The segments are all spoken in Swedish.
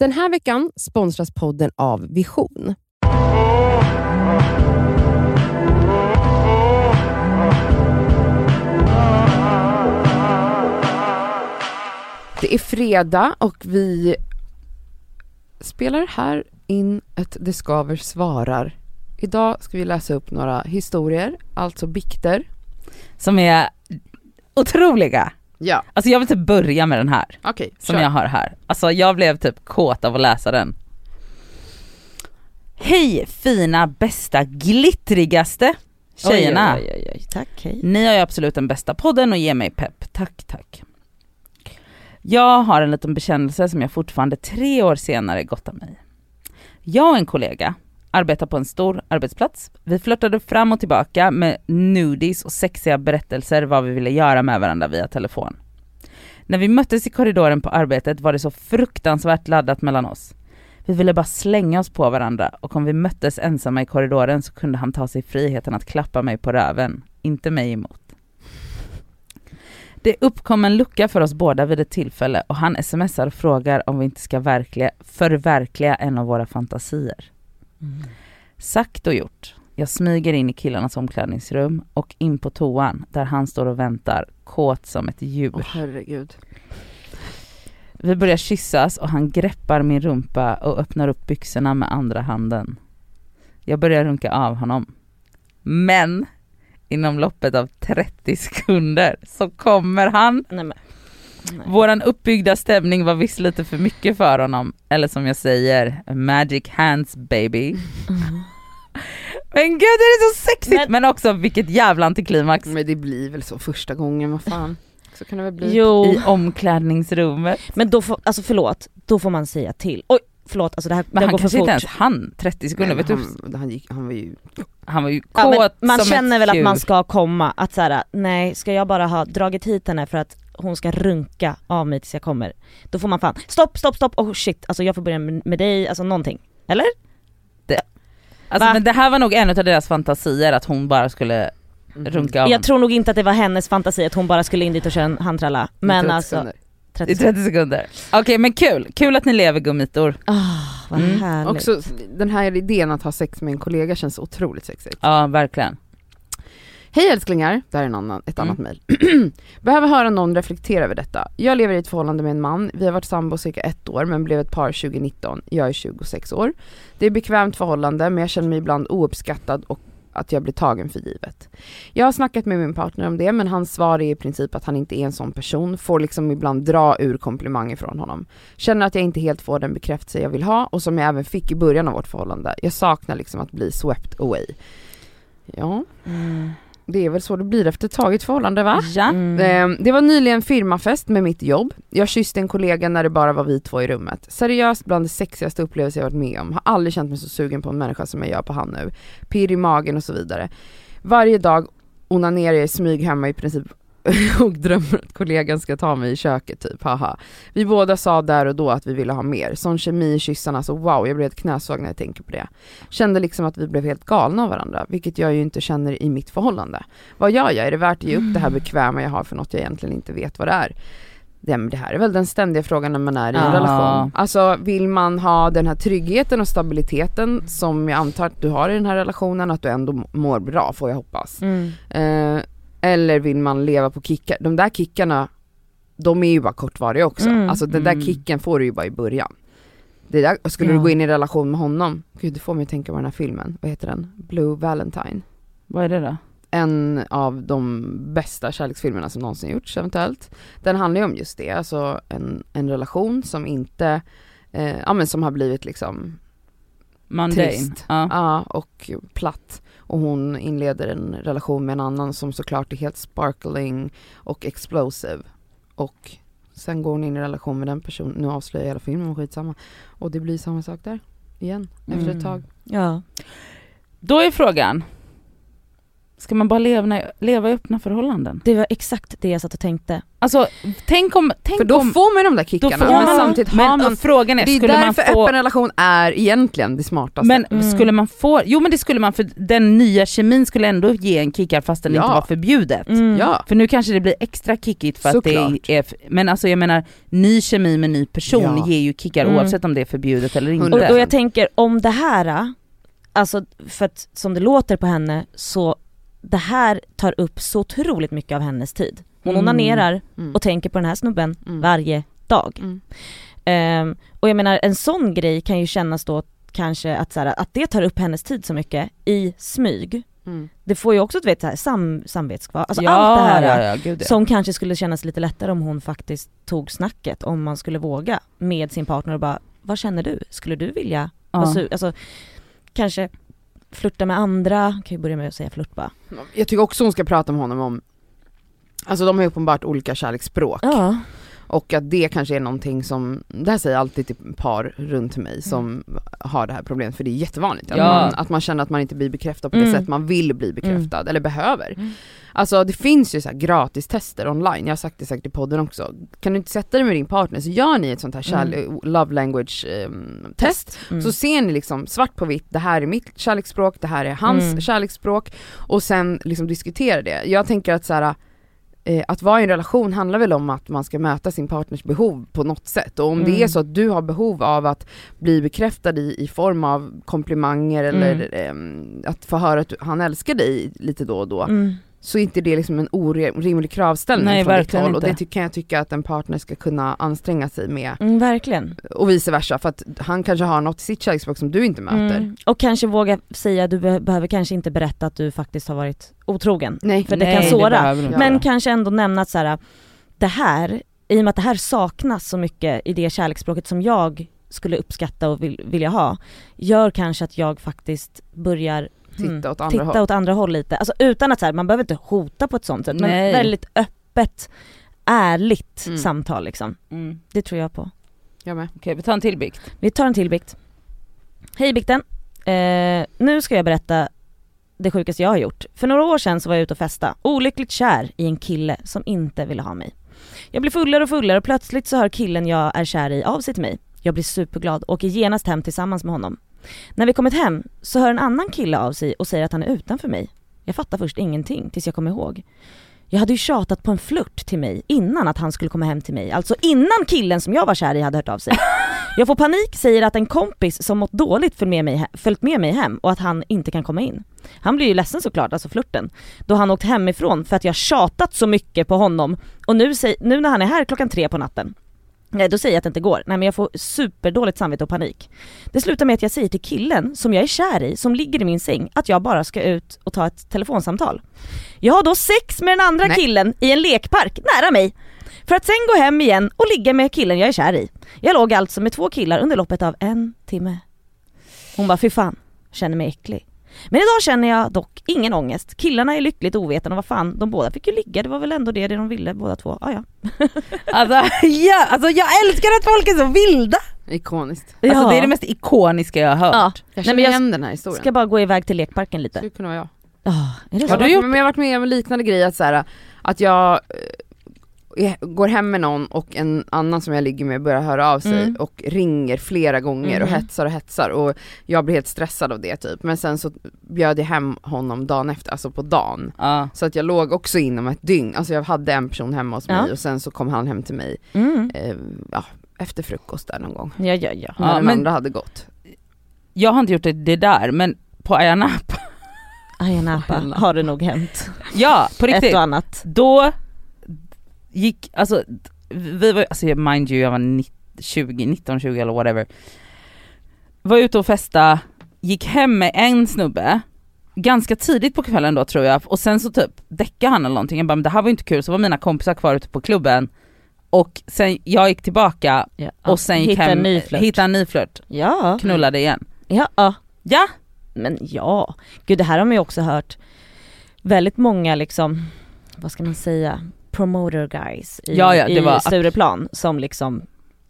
Den här veckan sponsras podden av Vision. Det är fredag och vi spelar här in ett Det skaver svarar. Idag ska vi läsa upp några historier, alltså bikter. Som är otroliga. Ja, Alltså jag vill typ börja med den här okej. som jag har här. Alltså jag blev typ kåt av att läsa den. Hej fina, bästa, glittrigaste tjejerna. Oj, oj, oj. Tack, hej. Ni har ju absolut den bästa podden och ger mig pepp. Tack, tack. Jag har en liten bekännelse som jag fortfarande tre år senare gottar mig. Jag och en kollega arbetar på en stor arbetsplats. Vi flörtade fram och tillbaka med nudies och sexiga berättelser vad vi ville göra med varandra via telefon. När vi möttes i korridoren på arbetet var det så fruktansvärt laddat mellan oss. Vi ville bara slänga oss på varandra och om vi möttes ensamma i korridoren så kunde han ta sig friheten att klappa mig på röven, inte mig emot. Det uppkom en lucka för oss båda vid ett tillfälle och han smsar och frågar om vi inte ska verkliga, förverkliga en av våra fantasier. Sagt och gjort. Jag smyger in i killarnas omklädningsrum och in på toan där han står och väntar, kåt som ett djur. Åh herregud. Vi börjar kyssas och han greppar min rumpa och öppnar upp byxorna med andra handen. Jag börjar runka av honom. Men inom loppet av 30 sekunder så kommer han. Nej. Nej. Våran uppbyggda stämning var visst lite för mycket för honom. Eller som jag säger, magic hands baby. Mm. Men gud det är så sexigt! Men, Men- också vilket jävla antiklimax. Men det blir väl så första gången, vad fan. Så kan det väl bli. Jo, I omklädningsrummet. men då får, alltså förlåt, då får man säga till. Oj, förlåt, alltså det här Men det han går för kanske fort. inte ens hann 30 sekunder. Nej, vet du? han, han, gick, han var ju... Han var ju kåt Ja, men man som känner ett väl att man ska komma, att så här, nej ska jag bara ha dragit hit henne för att hon ska runka av mig tills jag kommer. Då får man fan, stopp, stopp, stopp, oh shit, alltså jag får börja med, dig, alltså någonting. Eller? Alltså, Va? men det här var nog en av deras fantasier att hon bara skulle runka av Jag tror nog inte att det var hennes fantasi att hon bara skulle in dit och köra en handtralla. Men 30 alltså, sekunder. 30 I 30 sekunder. Okej men kul, kul att ni lever gummitor. Ah, vad Mm. härligt. Också den här idén att ha sex med en kollega känns otroligt sexigt. Ja verkligen. Hej älsklingar, det här är en annan, ett annat Mm. mejl. Behöver höra någon reflektera över detta. Jag lever i ett förhållande med en man, vi har varit sambo cirka ett år men blev ett par 2019. Jag är 26 år. Det är bekvämt förhållande men jag känner mig ibland ouppskattad och att jag blir tagen för givet. Jag har snackat med min partner om det men hans svar är i princip att han inte är en sån person, får liksom ibland dra ur komplimanger från honom. Känner att jag inte helt får den bekräftelse jag vill ha och som jag även fick i början av vårt förhållande. Jag saknar liksom att bli swept away. Ja, Mm. Det är väl så det blir efter ett tag i ett förhållande va? Ja. Mm. Eh, Det var nyligen firmafest med mitt jobb. Jag kysste en kollega när det bara var vi två i rummet. Seriöst bland det sexigaste upplevelser jag varit med om. Har aldrig känt mig så sugen på en människa som jag gör på han nu. Pirr i magen och så vidare. Varje dag onanerar jag i smyg hemma i princip och drömmer att kollegan ska ta mig i köket typ, haha. Vi båda sa där och då att vi ville ha mer. Sån kemi i kyssarna, så wow, jag blir helt knäsvag när jag tänker på det. Kände liksom att vi blev helt galna av varandra, vilket jag ju inte känner i mitt förhållande. Vad gör jag? Är det värt att ge upp det här bekväma jag har för något jag egentligen inte vet vad det är? Det, det här är väl den ständiga frågan när man är i en Ja. relation. Alltså vill man ha den här tryggheten och stabiliteten som jag antar att du har i den här relationen, att du ändå mår bra får jag hoppas. Mm. Eh, eller vill man leva på kickar? De där kickarna, de är ju bara kortvariga också. Mm. Alltså den där Mm. kicken får du ju bara i början. Det där, skulle Ja. du gå in i relation med honom, gud det får mig att tänka på den här filmen, vad heter den? Blue Valentine. Vad är det då? En av de bästa kärleksfilmerna som någonsin gjorts eventuellt. Den handlar ju om just det, alltså en, en relation som inte, eh, ja men som har blivit liksom Mundane? Trist. Ja. Ja, och platt. Och hon inleder en relation med en annan som såklart är helt sparkling och explosive. Och sen går hon in i relation med den personen, nu avslöjar jag hela filmen, men skitsamma. Och det blir samma sak där, igen, efter Mm. ett tag. Ja. Då är frågan, Ska man bara leva, leva i öppna förhållanden? Det var exakt det jag satt och tänkte. Alltså tänk om... Tänk För då om, får man de där kickarna, får men man- samtidigt men har man... frågan är, Det är skulle man därför få... öppen relation är egentligen det smartaste. Men Mm. skulle man få, jo men det skulle man för den nya kemin skulle ändå ge en kickar fast den Ja. inte var förbjudet. Mm. ja. För nu kanske det blir extra kickigt för att Såklart. det är, men alltså jag menar ny kemi med ny person Ja. ger ju kickar Mm. oavsett om det är förbjudet eller inte. Och, och jag tänker om det här, alltså för att som det låter på henne så det här tar upp så otroligt mycket av hennes tid. Hon Mm. onanerar Mm. och tänker på den här snubben Mm. varje dag. Ehm, och jag menar en sån grej kan ju kännas då kanske att, så här, att det tar upp hennes tid så mycket i smyg. Mm. Det får ju också du vet så här, sam, samvetskval, alltså ja, allt det här ja, ja, gud, som kanske skulle kännas lite lättare om hon faktiskt tog snacket om man skulle våga med sin partner och bara vad känner du? Skulle du vilja ja. alltså kanske flirta med andra, kan ju börja med att säga flört bara. Jag tycker också hon ska prata med honom om, alltså de har ju uppenbart olika kärleksspråk. Ja. Och att det kanske är någonting som, det här säger jag alltid till par runt mig som har det här problemet för det är jättevanligt. Att, Ja. man, att man känner att man inte blir bekräftad på det Mm. sätt man vill bli bekräftad eller behöver. Mm. Alltså det finns ju så här gratis tester online, jag har sagt det säkert i podden också. Kan du inte sätta dig med din partner så gör ni ett sånt här kärle- love language ehm, test Mm. så ser ni liksom svart på vitt, det här är mitt kärleksspråk, det här är hans Mm. kärleksspråk och sen liksom diskutera det. Jag tänker att så här, eh, att vara i en relation handlar väl om att man ska möta sin partners behov på något sätt och om det Mm. är så att du har behov av att bli bekräftad i, i form av komplimanger eller ehm, att få höra att han älskar dig lite då och då Mm. Så är inte det liksom en orimlig kravställning Nej, från ditt håll och det kan jag tycka att en partner ska kunna anstränga sig med Mm, verkligen. och vice versa för att han kanske har något i sitt kärleksspråk som du inte möter. Mm. Och kanske våga säga, du be- behöver kanske inte berätta att du faktiskt har varit otrogen. Nej, För det Nej, kan såra. inte Men göra. kanske ändå nämna att så här, det här, i och med att det här saknas så mycket i det kärleksspråket som jag skulle uppskatta och vill, vilja ha, gör kanske att jag faktiskt börjar hmm, titta åt andra titta håll. åt andra håll lite. Alltså utan att så här, man behöver inte hota på ett sånt sätt, men Nej. väldigt öppet, ärligt Mm. samtal liksom. Mm. Det tror jag på. Jag med. Okej vi tar en till bikt. Vi tar en till bikt. Hej bikten. Eh, nu ska jag berätta det sjukaste jag har gjort. För några år sedan så var jag ute och festa, olyckligt kär i en kille som inte ville ha mig. Jag blir fullare och fullare och plötsligt så hör killen jag är kär i av sig till mig. Jag blir superglad och åker genast hem tillsammans med honom. När vi kommit hem så hör en annan kille av sig och säger att han är utanför mig. Jag fattar först ingenting tills jag kommer ihåg. Jag hade ju tjatat på en flört till mig innan att han skulle komma hem till mig, alltså innan killen som jag var kär i hade hört av sig. Jag får panik, säger att en kompis som mått dåligt följt med, mig, följt med mig hem och att han inte kan komma in. Han blir ju ledsen såklart, alltså flörten, då han åkt hemifrån för att jag tjatat så mycket på honom och nu, nu när han är här klockan tre på natten Nej då säger jag att det inte går, nej men jag får superdåligt samvete och panik. Det slutar med att jag säger till killen som jag är kär i, som ligger i min säng, att jag bara ska ut och ta ett telefonsamtal. Jag har då sex med den andra Nej. killen i en lekpark nära mig. För att sen gå hem igen och ligga med killen jag är kär i. Jag låg alltså med två killar under loppet av en timme. Hon bara, fy fan, känner mig äcklig. Men idag känner jag dock ingen ångest. Killarna är lyckligt ovetande och vad fan, de båda fick ju ligga, det var väl ändå det de ville båda två. Ah, ja. Alltså, ja, alltså jag älskar att folk är så vilda! Ikoniskt. Alltså det är det mest ikoniska jag har hört. Ja. Jag Nej, känner men jag igen den här historien. ska bara gå iväg till lekparken lite. Skulle kunna vara jag. Ah, är det Jag så? har, du varit, gjort- men jag har varit med om en liknande grej att, så här, att jag eh, går hem med någon och en annan som jag ligger med börjar höra av sig Mm. och ringer flera gånger och Mhm. hetsar och hetsar och jag blir helt stressad av det typ. Men sen så bjöd jag hem honom dagen efter, alltså på dagen. Ja. Så att jag låg också inom ett dygn, alltså jag hade en person hemma hos mig och sen så kom han hem till mig Mm. eh, ja, efter frukost där någon gång. Ja, ja, ja. När Ja, den men- andra hade gått. Jag har inte gjort det, det där men på Ayia Napa, Ayia Napa har det nog hänt. ja på Ett riktigt. och annat. Då gick, alltså vi var, alltså mind you jag var 19, 20, 19, 20 eller whatever. Var ute och festa, gick hem med en snubbe, ganska tidigt på kvällen då tror jag, och sen så typ däckade han eller någonting, jag bara men det här var inte kul, så var mina kompisar kvar ute på klubben och sen jag gick tillbaka Ja. och sen gick Hitta hem, en ny flört. hittade en ny flört, Ja. knullade igen. Ja, ja. Ja! Men ja, gud det här har man ju också hört väldigt många liksom, vad ska man säga, promoter guys i, Ja, ja, det i var- Stureplan som liksom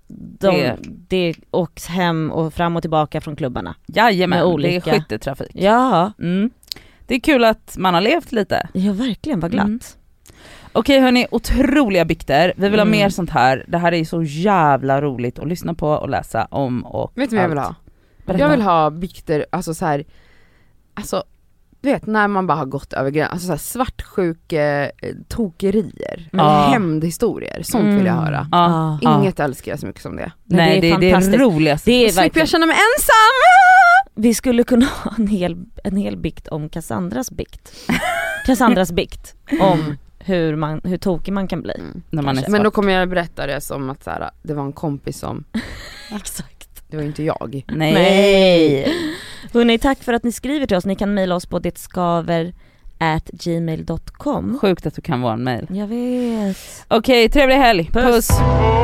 de, Det- det åks hem och fram och tillbaka från klubbarna. Jajamän, Med det är olika- skytteltrafik. Ja, Mm. Det är kul att man har levt lite. Ja verkligen, vad glatt. Mm. Okej hörni, otroliga bikter. Vi vill ha Mm. mer sånt här. Det här är så jävla roligt att lyssna på och läsa om och Vet du vad jag vill ha? Berätta. Jag vill ha bikter, alltså så här, alltså du vet när man bara har gått över gränsen, alltså så här svartsjuke eh, tokerier, Ja. eller hämndhistorier, sånt vill jag Mm. höra. Ja, ja. Inget älskar jag så mycket som det. Nej det är det är det, roligaste. Det är Slipper verkligen, jag känna mig ensam! vi skulle kunna ha en hel, en hel bikt om Cassandras bikt. Cassandras bikt om hur, man, hur tokig man kan bli. Mm. När man är. Men då kommer jag berätta det som att så här, det var en kompis som, Exakt. det var inte jag. Nej. Nej. Hörrni, tack för att ni skriver till oss. Ni kan mejla oss på detskaver at gmail.com. Sjukt att du kan vara en mail. Jag vet. Okej, trevlig helg. Puss. Puss.